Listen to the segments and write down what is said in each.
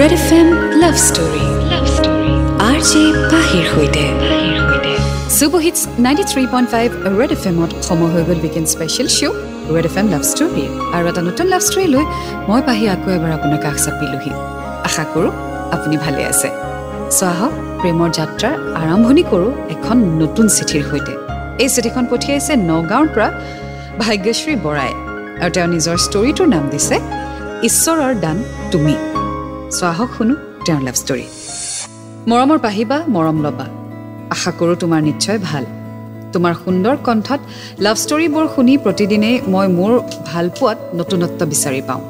Red F M love story love story R J পাহিৰ সৈতে super hits ninety three point five Red F এমত সময় হৈ গ'ল weekend special show' Red F M love story আৰু এটা নতুন লাভ ষ্টৰী লৈ মই পাহি আকৌ এবাৰ আপোনাৰ কাষ চাপিলোহি। আশা কৰোঁ আপুনি ভালে আছে। চ' আহক প্ৰেমৰ যাত্ৰাৰ আৰম্ভণি কৰোঁ এখন নতুন চিঠিৰ সৈতে। এই চিঠিখন পঠিয়াইছে নগাঁৱৰ পৰা ভাগ্যশ্ৰী বৰাই। আৰু তেওঁ নিজৰ ষ্টৰিটোৰ নাম দিছে ঈশ্বৰৰ দান তুমি। চ' আহক শুনো তেওঁৰ লাভ ষ্টৰী মৰমৰ পাহিবা মৰম ল'বা। আশা কৰোঁ তোমাৰ নিশ্চয় ভাল। তোমাৰ সুন্দৰ কণ্ঠত লাভ ষ্টৰীবোৰ শুনি প্ৰতিদিনেই মই মোৰ ভাল পোৱাত নতুনত্ব বিচাৰি পাওঁ।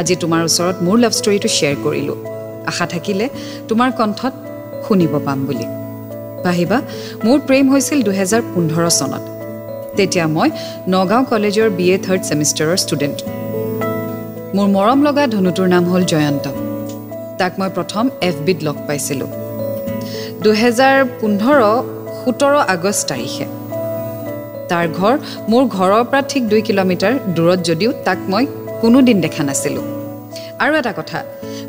আজি তোমাৰ ওচৰত মোৰ লাভ ষ্টৰীটো শ্বেয়াৰ কৰিলোঁ। আশা থাকিলে তোমাৰ কণ্ঠত শুনিব পাম বুলি। পাহিবা মোৰ প্ৰেম হৈছিল দুহেজাৰ পোন্ধৰ চনত। তেতিয়া মই নগাঁও কলেজৰ বি এ থাৰ্ড ছেমিষ্টাৰৰ ষ্টুডেণ্ট মোৰ মৰম লগা ধনুটোৰ নাম হ'ল জয়ন্ত। তাক মই প্ৰথম এফ বিত লগ পাইছিলোঁ। দুহেজাৰ পোন্ধৰ সোতৰ আগষ্ট তাৰিখে। তাৰ ঘৰ মোৰ ঘৰৰ পৰা ঠিক দুই কিলোমিটাৰ দূৰত যদিও তাক মই কোনোদিন দেখা নাছিলোঁ। আৰু এটা কথা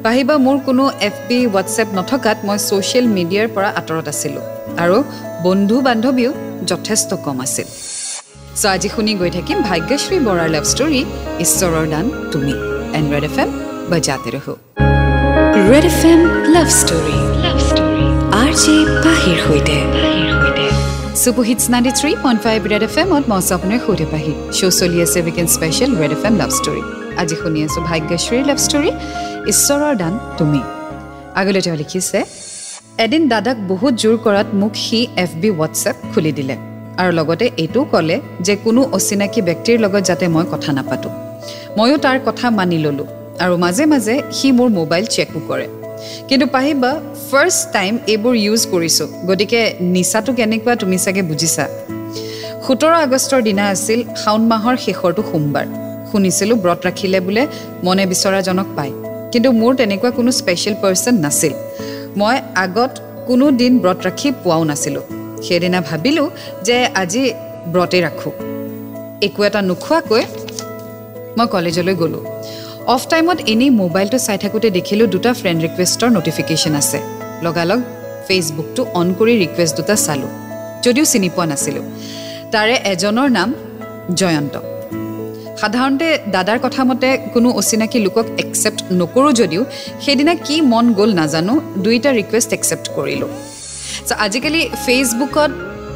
পাহিবা মোৰ কোনো এফ বি হোৱাটছএপ নথকাত মই ছ'চিয়েল মিডিয়াৰ পৰা আঁতৰত আছিলোঁ আৰু বন্ধু বান্ধৱীও যথেষ্ট কম আছিল। চ' আজি শুনি গৈ থাকিম ভাগ্যশ্ৰী বৰাৰ লাভ ষ্টৰী ঈশ্বৰৰ দান তুমি। এণ্ড ৰেড এফ এম বজাতে ৰহো। Red F M love story love story R J পাহিৰ সৈতে super hits ninety three point five Red F এমত মই আছোঁ আপোনাৰ সৈতে পাহি। শ্ব' চলি আছে weekend special Red F M love story আজি শুনি আছোঁ ভাগ্যশ্ৰীৰ লাভ ষ্টৰী ঈশ্বৰৰ দান তুমি। আগলৈ তেওঁ লিখিছে এদিন দাদাক বহুত জোৰ কৰাত মোক সি এফ বি হোৱাটছএপ খুলি দিলে। আৰু লগতে এইটোও ক'লে যে কোনো অচিনাকি ব্যক্তিৰ লগত যাতে মই কথা নাপাতোঁ। ময়ো তাৰ কথা মানি ল'লোঁ। আৰু মাজে মাজে সি মোৰ মোবাইল চেকো কৰে। কিন্তু পাহিবা ফাৰ্ষ্ট টাইম এইবোৰ ইউজ কৰিছোঁ। গতিকে নিচাটো কেনেকুৱা তুমি চাগে বুজিছা। সোতৰ আগষ্টৰ দিনা আছিল শাওণ মাহৰ শেষৰটো সোমবাৰ। শুনিছিলোঁ ব্ৰত ৰাখিলে বোলে মনে বিচৰাজনক পায়। কিন্তু মোৰ তেনেকুৱা কোনো স্পেচিয়েল পাৰ্চন নাছিল। মই আগত কোনো দিন ব্ৰত ৰাখি পোৱাও নাছিলোঁ। সেইদিনা ভাবিলোঁ যে আজি ব্ৰতেই ৰাখোঁ। একো এটা নোখোৱাকৈ মই কলেজলৈ গ'লোঁ। অফ টাইমত এনেই মোবাইলটো চাই থাকোঁতে দেখিলোঁ দুটা ফ্ৰেণ্ড ৰিকুৱেষ্টৰ ন'টিফিকেশ্যন আছে। লগালগ ফেচবুকটো অন কৰি ৰিকুৱেষ্ট দুটা চালোঁ যদিও চিনি পোৱা নাছিলোঁ। তাৰে এজনৰ নাম জয়ন্ত। সাধাৰণতে দাদাৰ কথা মতে কোনো অচিনাকি লোকক একচেপ্ট নকৰোঁ যদিও সেইদিনা কি মন গ'ল নাজানো দুইটা ৰিকুৱেষ্ট একচেপ্ট কৰিলোঁ। চ' আজিকালি ফেচবুকত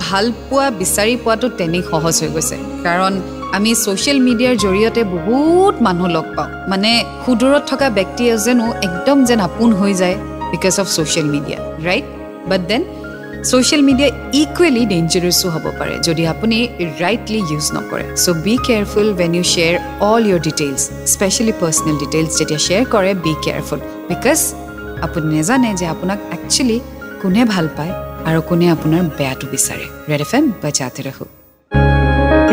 ভাল পোৱা বিচাৰি পোৱাটো তেনেই সহজ হৈ গৈছে। কাৰণ আমি ছ'চিয়েল মিডিয়াৰ জৰিয়তে বহুত মানুহ লগ পাওঁ। মানে সুদূৰত থকা ব্যক্তি এজনো একদম যেন আপোন হৈ যায় because of social media right but then social media equally ডেঞ্জাৰাছো হ'ব পাৰে যদি আপুনি ৰাইটলি ইউজ নকৰে। So' be careful when you share all your details specially personal details যেতিয়া শ্বেয়াৰ কৰে বি কেয়াৰফুল বিকজ আপুনি নেজানে যে আপোনাক একচুৱেলি কোনে ভাল পায় আৰু কোনে আপোনাৰ বেয়াটো বিচাৰে। ৰেড এফ এম বজাতে ৰাখোঁ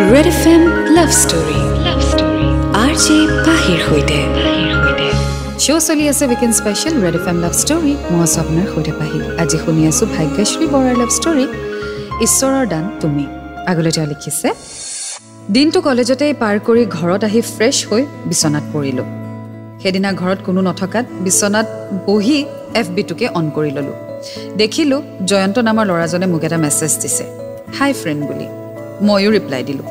Red F M love story love story R J পাহিৰ সৈতে শ্ব' চলি আছে weekend special Red F M love story মই আছোঁ আপোনাৰ সৈতে পাহি আজি শুনি আছোঁ ভাগ্যশ্ৰী বৰাৰ লাভ ষ্টৰী ঈশ্বৰৰ দান তুমি। আগলৈ তেওঁ লিখিছে দিনটো কলেজতেই পাৰ কৰি ঘৰত আহি ফ্ৰেছ হৈ বিচনাত পৰিলোঁ। সেইদিনা ঘৰত কোনো নথকাত বিচনাত বহি এফ বিটোকে অন কৰি ল'লোঁ। দেখিলোঁ জয়ন্ত নামৰ ল'ৰাজনে মোক এটা মেছেজ দিছে হাই ফ্ৰেণ্ড বুলি। ময়ো ৰিপ্লাই দিলোঁ।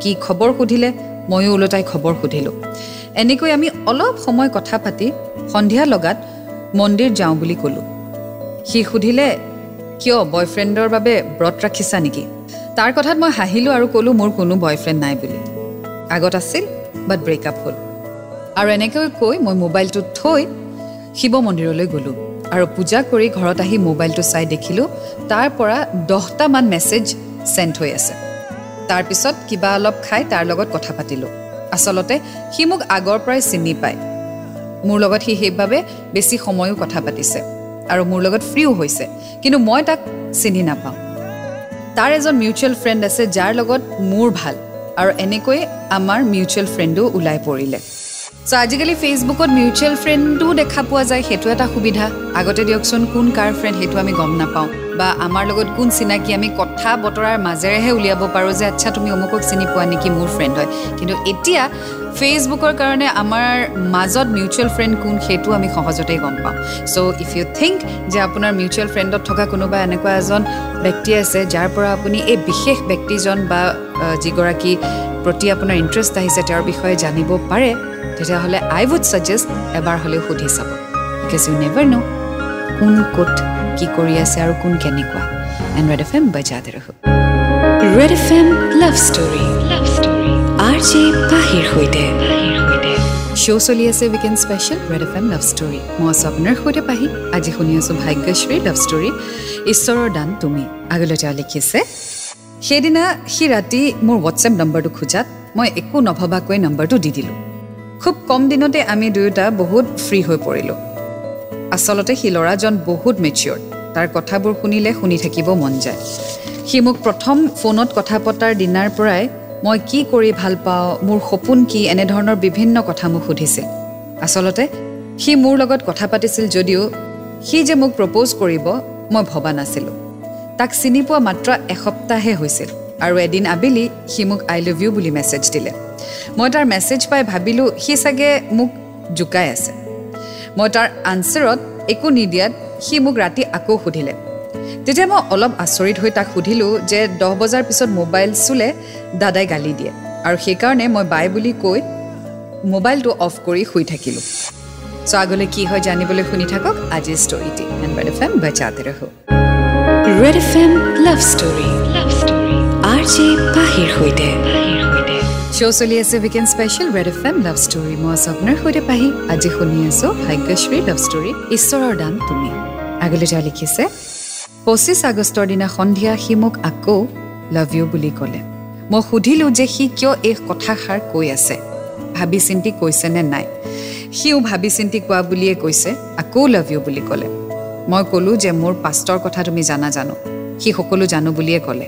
কি খবৰ সুধিলে? ময়ো ওলোটাই খবৰ সুধিলোঁ। এনেকৈ আমি অলপ সময় কথা পাতি সন্ধিয়া লগাত মন্দিৰ যাওঁ বুলি ক'লোঁ। সি সুধিলে কিয় বয়ফ্ৰেণ্ডৰ বাবে ব্ৰত ৰাখিছা নেকি? তাৰ কথাত মই হাঁহিলোঁ আৰু ক'লোঁ মোৰ কোনো বয়ফ্ৰেণ্ড নাই বুলি। আগত আছিল বাট ব্ৰেকআপ হ'ল। আৰু এনেকৈ কৈ মই মোবাইলটো থৈ শিৱ মন্দিৰলৈ গ'লোঁ। আৰু পূজা কৰি ঘৰত আহি মোবাইলটো চাই দেখিলোঁ তাৰ পৰা দহটামান মেছেজ চেণ্ড হৈ আছে। তাৰপিছত কিবা অলপ খাই তাৰ লগত কথা পাতিলোঁ। আচলতে সি মোক আগৰ পৰাই চিনি পায়। মোৰ লগত সি সেইবাবে বেছি সময়ো কথা পাতিছে আৰু মোৰ লগত ফ্ৰীও হৈছে কিন্তু মই তাক চিনি নাপাওঁ। তাৰ এজন মিউচুৱেল ফ্ৰেণ্ড আছে যাৰ লগত মোৰ ভাল আৰু এনেকৈ আমাৰ মিউচুৱেল ফ্ৰেণ্ডো ওলাই পৰিলে। চ' আজিকালি ফেচবুকত মিউচুৱেল ফ্ৰেণ্ডো দেখা পোৱা যায় সেইটো এটা সুবিধা। আগতে দিয়কচোন কোন কাৰ ফ্ৰেণ্ড সেইটো আমি গম নাপাওঁ। বা আমাৰ লগত কোন চিনাকি আমি কথা বতৰাৰ মাজেৰেহে উলিয়াব পাৰোঁ যে আচ্ছা তুমি অমুকক চিনি পোৱা নেকি? মোৰ ফ্ৰেণ্ড হয়। কিন্তু এতিয়া ফেচবুকৰ কাৰণে আমাৰ মাজত মিউচুৱেল ফ্ৰেণ্ড কোন সেইটো আমি সহজতেই গম পাওঁ চ' ইফ ইউ থিংক যে আপোনাৰ মিউচুৱেল ফ্ৰেণ্ডত থকা কোনোবা এনেকুৱা এজন ব্যক্তি আছে যাৰ পৰা আপুনি এই বিশেষ ব্যক্তিজন বা যিগৰাকী প্ৰতি আপোনাৰ ইণ্টাৰেষ্ট আহিছে তেওঁৰ বিষয়ে জানিব পাৰে তেতিয়াহ'লে আই উড ছাজেষ্ট এবাৰ হ'লেও সুধি চাব। বিকজ ইউ নেভাৰ ন' কোন ক'ত কি কৰি আছে আৰু কোন কেনেকুৱা। এণ্ড ৰেড এফ এম বজাতে ৰহ Red F M love story love story R J পাহিৰ সৈতে। শ্ব' চলি আছে weekend special Red F M love story মই আছোঁ আপোনাৰ সৈতে পাহি আজি শুনি আছোঁ ভাগ্যশ্ৰী লাভ ষ্টৰী ঈশ্বৰৰ দান তুমি। আগলৈ তেওঁ লিখিছে সেইদিনা সি ৰাতি মোৰ হোৱাটছএপ নম্বৰটো খোজাত মই একো নভবাকৈ নম্বৰটো দি দিলোঁ। খুব কম দিনতে আমি দুয়োটা বহুত ফ্ৰী হৈ পৰিলোঁ। আচলতে সি ল'ৰাজন বহুত মেচিয়ৰ তাৰ কথাবোৰ শুনিলে শুনি থাকিব মন যায়। সি মোক প্ৰথম ফোনত কথা পতাৰ দিনাৰ পৰাই মই কি কৰি ভাল পাওঁ মোৰ সপোন কি? এনেধৰণৰ বিভিন্ন কথা মোক সুধিছিল আচলতে সি মোৰ লগত কথা পাতিছিল যদিও সি যে মোক প্ৰপ'জ কৰিব মই ভবা নাছিলোঁ। তাক চিনি পোৱা মাত্ৰ এসপ্তাহহে হৈছিল আৰু এদিন আবেলি সি মোক আই লাভ ইউ বুলি মেছেজ দিলে। মই তাৰ মেছেজ পাই ভাবিলোঁ সি চাগে মোক জোকাই আছে। মই তাৰ আনচাৰত একো নিদিয়াত সি মোক ৰাতি আকৌ সুধিলে। তেতিয়া মই অলপ আচৰিত হৈ তাক সুধিলোঁ যে দহ বজাৰ পিছত মোবাইল চুলে দাদাই গালি দিয়ে আৰু সেইকাৰণে মই বাই বুলি কৈ মোবাইলটো অফ কৰি শুই থাকিলোঁ। চ' আগলৈ কি হয় জানিবলৈ শুনি থাকক। আজিৰ ষ্টৰিটি এণ্ড ৰেড এফ এম বজাতে ৰহো। Red F M love story love story R J পাহিৰ সৈতে। শ্ব' চলি আছে weekend special Red F M love story মই আছোঁ আপোনাৰ সৈতে পাহি আজি শুনি আছোঁ ভাগ্যশ্ৰী লাভ ষ্টৰী ঈশ্বৰৰ দান তুমি আগলৈ তেওঁ লিখিছে পঁচিছ আগষ্টৰ দিনা সন্ধিয়া সি মোক আকৌ লাভ ইউ বুলি ক'লে মই সুধিলোঁ যে সি কিয় এই কথাষাৰ কৈ আছে ভাবি চিন্তি কৈছে নে নাই সিও ভাবি চিন্তি কোৱা বুলিয়ে কৈছে আকৌ লাভ ইউ বুলি ক'লে মই ক'লোঁ যে মোৰ পাষ্টৰ কথা তুমি জানা জানো সি সকলো জানো বুলিয়ে ক'লে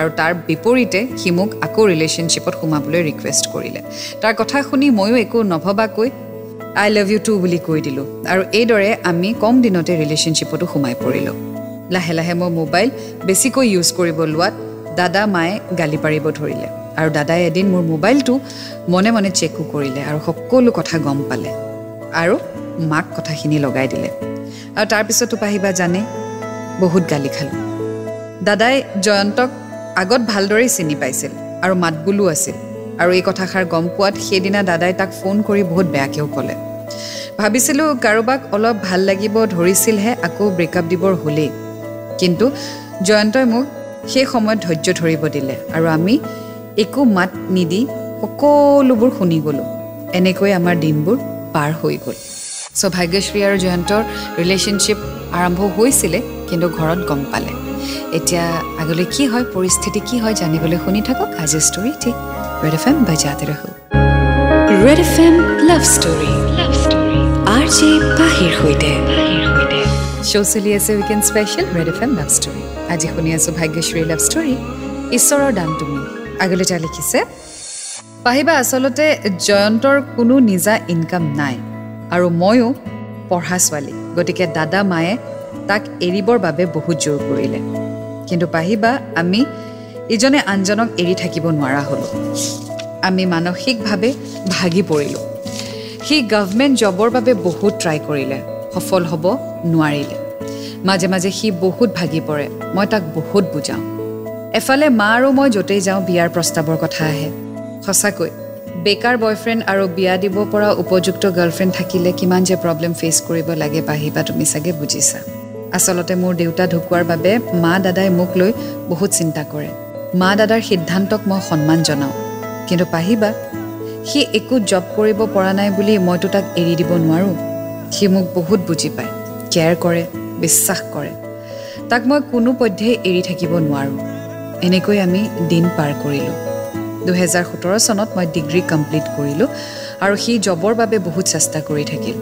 আৰু তাৰ বিপৰীতে সি মোক আকৌ ৰিলেশ্যনশ্বিপত সোমাবলৈ ৰিকুৱেষ্ট কৰিলে। তাৰ কথা শুনি ময়ো একো নভবাকৈ আই লাভ ইউ টু বুলি কৈ দিলোঁ। আৰু এইদৰে আমি কম দিনতে ৰিলেশ্যনশ্বিপতো সোমাই পৰিলোঁ। লাহে লাহে মই মোবাইল বেছিকৈ ইউজ কৰিব লোৱাত দাদা মায়ে গালি পাৰিব ধৰিলে। আৰু দাদাই এদিন মোৰ মোবাইলটো মনে মনে চেকো কৰিলে আৰু সকলো কথা গম পালে। আৰু মাক কথাখিনি লগাই দিলে। আৰু তাৰপিছতো পাহিবা জানে বহুত গালি খালোঁ। দাদাই জয়ন্তক আগত ভালদৰেই চিনি পাইছিল আৰু মাতবোলো আছিল। আৰু এই কথাষাৰ গম পোৱাত সেইদিনা দাদাই তাক ফোন কৰি বহুত বেয়াকৈও ক'লে। ভাবিছিলোঁ কাৰোবাক অলপ ভাল লাগিব ধৰিছিলহে আকৌ ব্ৰেকআপ দিবৰ হ'লেই। কিন্তু জয়ন্তই মোক সেই সময়ত ধৈৰ্য ধৰিব দিলে আৰু আমি একো মাত নিদি সকলোবোৰ শুনি গ'লোঁ। এনেকৈ আমাৰ দিনবোৰ পাৰ হৈ গ'ল। চ' ভাগ্যশ্ৰী আৰু জয়ন্তৰ ৰিলেশ্যনশ্বিপ আৰম্ভ হৈছিলে কিন্তু ঘৰত গম পালে। এতিয়া আগলৈ কি হয় পৰিস্থিতি কি হয় জানিবলৈ শুনি থাকক আজিৰ ষ্টৰি ঠিক ৰেড এফ এম বজাতে ৰহো Red F M love story love story R J পাহিৰ সৈতে। শ্ব' চলি আছে weekend special Red F M love story আজি শুনি আছোঁ ভাগ্যশ্ৰী লাভ ষ্টৰী ঈশ্বৰৰ দান তুমি। আগলৈ তেওঁ লিখিছে পাহিবা আচলতে জয়ন্তৰ কোনো নিজা ইনকাম নাই আৰু ময়ো পঢ়া ছোৱালী। গতিকে দাদা মায়ে তাক এৰিবৰ বাবে বহুত জোৰ কৰিলে কিন্তু পাহিবা আমি ইজনে আনজনক এৰি থাকিব নোৱাৰা হ'লোঁ। আমি মানসিকভাৱে ভাগি পৰিলোঁ। সি গভমেণ্ট জবৰ বাবে বহুত ট্ৰাই কৰিলে সফল হ'ব নোৱাৰিলে। মাজে মাজে সি বহুত ভাগি পৰে মই তাক বহুত বুজাওঁ। এফালে মা আৰু মই য'তেই যাওঁ বিয়াৰ প্ৰস্তাৱৰ কথা আহে। সঁচাকৈ বেকাৰ বয়ফ্ৰেণ্ড আৰু বিয়া দিব পৰা উপযুক্ত গাৰ্লফ্ৰেণ্ড থাকিলে কিমান যে প্ৰব্লেম ফেচ কৰিব লাগে বাঢ়িবা তুমি চাগে বুজিছা। আচলতে মোৰ দেউতা ঢুকোৱাৰ বাবে মা দাদাই মোক লৈ বহুত চিন্তা কৰে। মা দাদাৰ সিদ্ধান্তক মই সন্মান জনাওঁ। কিন্তু পাহিবা সি একো জব কৰিব পৰা নাই বুলি মইতো তাক এৰি দিব নোৱাৰোঁ। সি মোক বহুত বুজি পায় কেয়াৰ কৰে বিশ্বাস কৰে। তাক মই কোনোপধ্যেই এৰি থাকিব নোৱাৰোঁ। এনেকৈ আমি দিন পাৰ কৰিলোঁ। দুহেজাৰ সোতৰ চনত মই ডিগ্ৰী কমপ্লিট কৰিলোঁ আৰু সি জবৰ বাবে বহুত চেষ্টা কৰি থাকিল।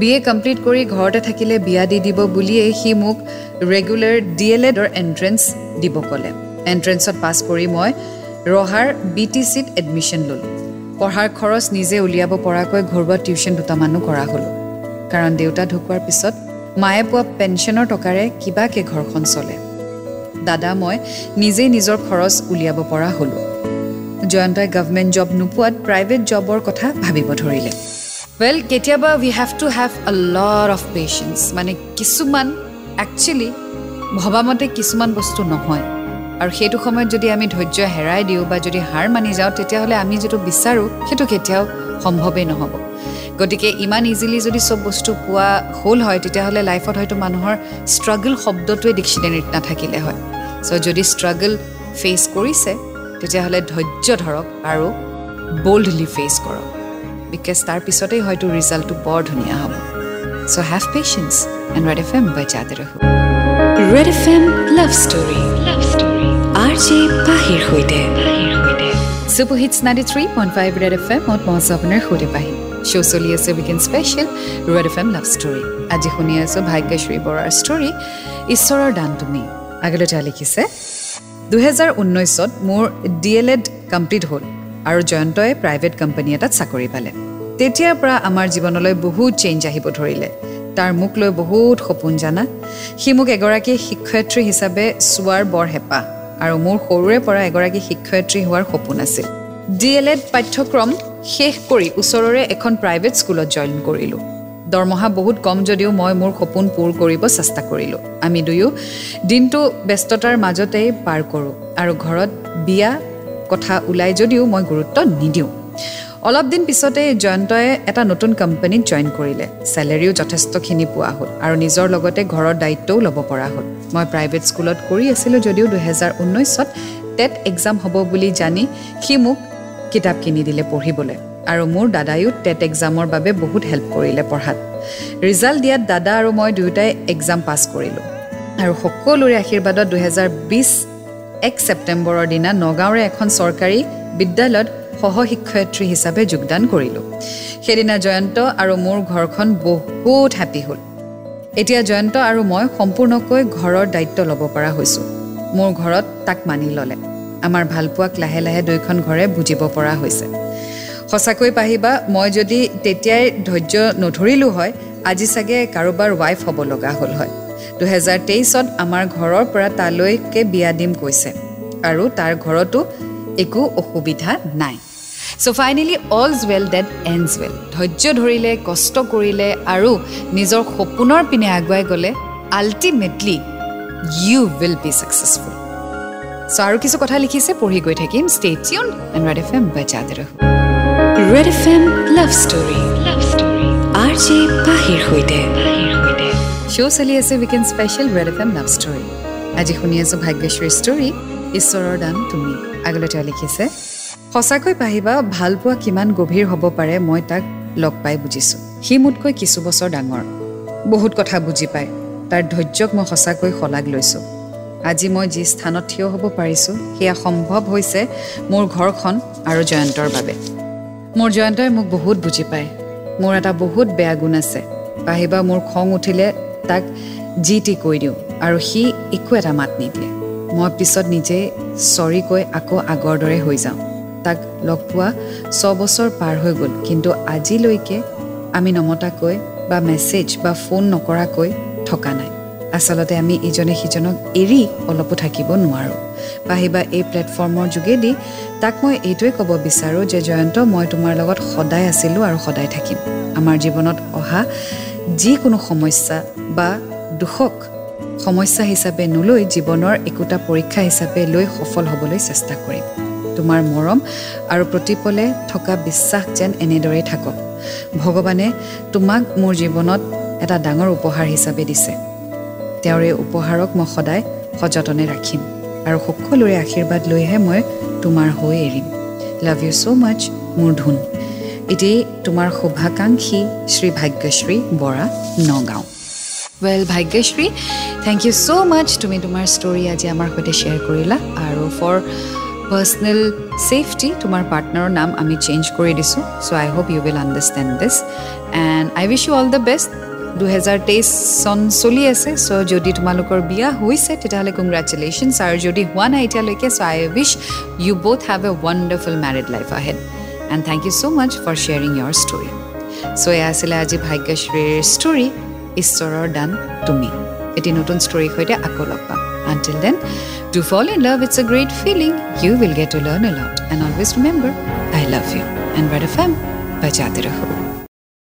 বি এ কমপ্লিট কৰি ঘৰতে থাকিলে বিয়া দি দিব বুলিয়েই সি মোক ৰেগুলাৰ ডি এল এডৰ এণ্ট্ৰেঞ্চ দিব ক'লে। এণ্ট্ৰেঞ্চত পাছ কৰি মই ৰহাৰ বি টি চিত এডমিশ্যন ল'লোঁ। পঢ়াৰ খৰচ নিজে উলিয়াব পৰাকৈ ঘৰুৱা টিউশ্যন দুটামানো কৰা হ'লোঁ। কাৰণ দেউতা ঢুকোৱাৰ পিছত মায়ে পোৱা পেঞ্চনৰ টকাৰে কিবাকৈ ঘৰখন চলে। দাদা মই নিজেই নিজৰ খৰচ উলিয়াব পৰা হ'লোঁ। জয়ন্তই গভমেণ্ট জব নোপোৱাত প্ৰাইভেট জবৰ কথা ভাবিব ধৰিলে। ৱেল কেতিয়াবা we have to have a lot of patience মানে কিছুমান একচুৱেলি ভবামতে কিছুমান বস্তু নহয় আৰু সেইটো সময়ত যদি আমি ধৈৰ্য হেৰাই দিওঁ বা যদি হাৰ মানি যাওঁ তেতিয়াহ'লে আমি যিটো বিচাৰোঁ সেইটো কেতিয়াও সম্ভৱেই নহ'ব গতিকে ইমান ইজিলি যদি চব বস্তু পোৱা হ'ল হয় তেতিয়াহ'লে লাইফত হয়তো মানুহৰ ষ্ট্ৰাগল শব্দটোৱে ডিক্সনেৰীত নাথাকিলে হয় চ' যদি ষ্ট্ৰাগল ফেচ কৰিছে তেতিয়াহ'লে ধৈৰ্য ধৰক আৰু বল্ডলি ফেচ কৰক বিকজ তাৰ পিছতেই হয়তো ৰিজাল্টটো বৰ ধুনীয়া হ'ব। So' have patience and Red F M বাজাতে ৰহো। Red F M love story love story R J পাহিৰ সৈতে। Super hits ninety three point five Red F এমত মই আছোঁ আপোনাৰ সৈতে পাহি। শ্ব' চলি আছে weekend special Red F M love story আজি শুনি আছোঁ ভাগ্যশ্ৰী বৰাৰ ষ্টৰী ঈশ্বৰৰ দান তুমি। আগলৈ তেওঁ লিখিছে দুহেজাৰ ঊনৈছত মোৰ ডি এল এড কমপ্লিট হ'ল। আৰু জয়ন্তই প্ৰাইভেট কোম্পানী এটাত চাকৰি পালে। তেতিয়াৰ পৰা আমাৰ জীৱনলৈ বহুত চেঞ্জ আহিব ধৰিলে। তাৰ মোক লৈ বহুত সপোন জানা। সি মোক এগৰাকী শিক্ষয়িত্ৰী হিচাপে চোৱাৰ বৰ হেঁপাহ আৰু মোৰ সৰুৰে পৰা এগৰাকী শিক্ষয়িত্ৰী হোৱাৰ সপোন আছিল। ডি এল এড পাঠ্যক্ৰম শেষ কৰি ওচৰৰে এখন প্ৰাইভেট স্কুলত জইন কৰিলোঁ। দৰমহা বহুত কম যদিও মই মোৰ সপোন পূৰ কৰিব চেষ্টা কৰিলোঁ। আমি দুয়ো দিনটো ব্যস্ততাৰ মাজতেই পাৰ কৰোঁ আৰু ঘৰত বিয়া কথা ওলাই যদিও মই গুৰুত্ব নিদিওঁ। অলপ দিন পিছতে জয়ন্তই এটা নতুন কোম্পানীত জইন কৰিলে। চেলেৰিও যথেষ্টখিনি পোৱা হ'ল আৰু নিজৰ লগতে ঘৰৰ দায়িত্বও ল'ব পৰা হ'ল। মই প্ৰাইভেট স্কুলত কৰি আছিলোঁ যদিও দুহেজাৰ ঊনৈছত টেট এক্সাম হ'ব বুলি জানি সি মোক কিতাপ কিনি দিলে পঢ়িবলৈ আৰু মোৰ দাদায়ো টেট এক্সামৰ বাবে বহুত হেল্প কৰিলে পঢ়াত। ৰিজাল্ট দিয়াত দাদা আৰু মই দুয়োটাই এক্সাম পাছ কৰিলোঁ। আৰু সকলোৰে আশীৰ্বাদত দুহেজাৰ বিছ এক ছেপ্টেম্বৰৰ দিনা নগাঁৱৰে এখন চৰকাৰী বিদ্যালয়ত সহশিক্ষয়িত্ৰী হিচাপে যোগদান কৰিলোঁ। সেইদিনা জয়ন্ত আৰু মোৰ ঘৰখন বহুত হেপী হ'ল। এতিয়া জয়ন্ত আৰু মই সম্পূৰ্ণকৈ ঘৰৰ দায়িত্ব ল'ব পৰা হৈছোঁ। মোৰ ঘৰত তাক মানি ল'লে। আমাৰ ভালপোৱাক লাহে লাহে দুয়োখন ঘৰে বুজিব পৰা হৈছে। সঁচাকৈ পাহিবা মই যদি তেতিয়াই ধৈৰ্য নধৰিলোঁ হয় আজি চাগে কাৰোবাৰ ৱাইফ হ'ব লগা হ'ল হয়। দুহেজাৰ তেইছত আমাৰ ঘৰৰ পৰা তালৈকে বিয়া দিম কৈছে। আৰু তাৰ ঘৰতো একো অসুবিধা নাই। So' finally all's well that ends well ধৈৰ্য ধৰিলে কষ্ট কৰিলে আৰু নিজৰ সপোনৰ পিনে আগুৱাই গ'লে ultimately you will be successful so' আৰু কিছু কথা লিখিছে পঢ়ি গৈ থাকিম। Stay tuned and Red F M ৰহ। Red F M love story love story R J পাহিৰ সৈতে। শ্ব' চলি আছে weekend special Red F M love story আজি শুনি আছোঁ ভাগ্যশ্ৰীৰ ষ্টৰী ঈশ্বৰৰ দান তুমি। আগলৈ তেওঁ লিখিছে সঁচাকৈ পাহিবা ভালপোৱা কিমান গভীৰ হ'ব পাৰে মই তাক লগ পাই বুজিছোঁ। সি মোতকৈ কিছু বছৰ ডাঙৰ। বহুত কথা বুজি পায়। তাৰ ধৈৰ্যক মই সঁচাকৈ শলাগ লৈছোঁ। আজি মই যি স্থানত থিয় হ'ব পাৰিছোঁ সেয়া সম্ভৱ হৈছে মোৰ ঘৰখন আৰু জয়ন্তৰ বাবে। মোৰ জয়ন্তই মোক বহুত বুজি পায়। মোৰ এটা বহুত বেয়া গুণ আছে। পাহিবা মোৰ খং উঠিলে তাক যি টি কৈ দিওঁ আৰু সি একো এটা মাত নিদিয়ে। মই পিছত নিজে চৰি কৈ আকৌ আগৰ দৰে হৈ যাওঁ। তাক লগ পোৱা ছবছৰ পাৰ হৈ গ'ল কিন্তু আজিলৈকে আমি নমতাকৈ বা মেছেজ বা ফোন নকৰাকৈ থকা নাই। আচলতে আমি ইজনে সিজনক এৰি অলপো থাকিব নোৱাৰোঁ। পাহিবা এই প্লেটফৰ্মৰ যোগেদি তাক মই এইটোৱে ক'ব বিচাৰোঁ যে জয়ন্ত মই তোমাৰ লগত সদায় আছিলোঁ আৰু সদায় থাকিম। আমাৰ জীৱনত অহা যিকোনো সমস্যা বা দুখক সমস্যা হিচাপে নলৈ জীৱনৰ একোটা পৰীক্ষা হিচাপে লৈ সফল হ'বলৈ চেষ্টা কৰিম। তোমাৰ মৰম আৰু প্ৰতিপলে থকা বিশ্বাস যেন এনেদৰেই থাকক। ভগৱানে তোমাক মোৰ জীৱনত এটা ডাঙৰ উপহাৰ হিচাপে দিছে। তেওঁৰ এই উপহাৰক মই সদায় সযতনে ৰাখিম আৰু সকলোৰে আশীৰ্বাদ লৈহে মই তোমাৰ হৈ এৰিম। লাভ ইউ ছ' মাছ মোৰ ধুন। এতিয়াই তোমাৰ শুভাকাংক্ষী Shri Bhagyashree Bora Nagaon. Well Bhagyashree thank you so' much তুমি তোমাৰ ষ্টৰি আজি আমাৰ সৈতে শ্বেয়াৰ কৰিলা আৰু ফৰ পাৰ্চনেল ছেফটি তোমাৰ পাৰ্টনাৰৰ নাম আমি চেঞ্জ কৰি দিছোঁ so' I hope you will understand this and I wish you all the best দুহেজাৰ তেইছ চন চলি আছে চ' যদি তোমালোকৰ বিয়া হৈছে তেতিয়াহ'লে কংগ্ৰেচুলেশ্যনছ আৰু যদি হোৱা নাই এতিয়ালৈকে so' I wish you both have a wonderful married life ahead and thank you so' much for sharing your story so' এয়া আছিলে আজি ভাগ্যশ্ৰীৰ ষ্টৰী ঈশ্বৰৰ দান তুমি। এটি নতুন ষ্টৰীৰ সৈতে আকৌ লগ পাম। Until then to fall in love it's a great feeling you will get to learn a love and always remember I love you and bye the fame bye জাতিৰ সৰু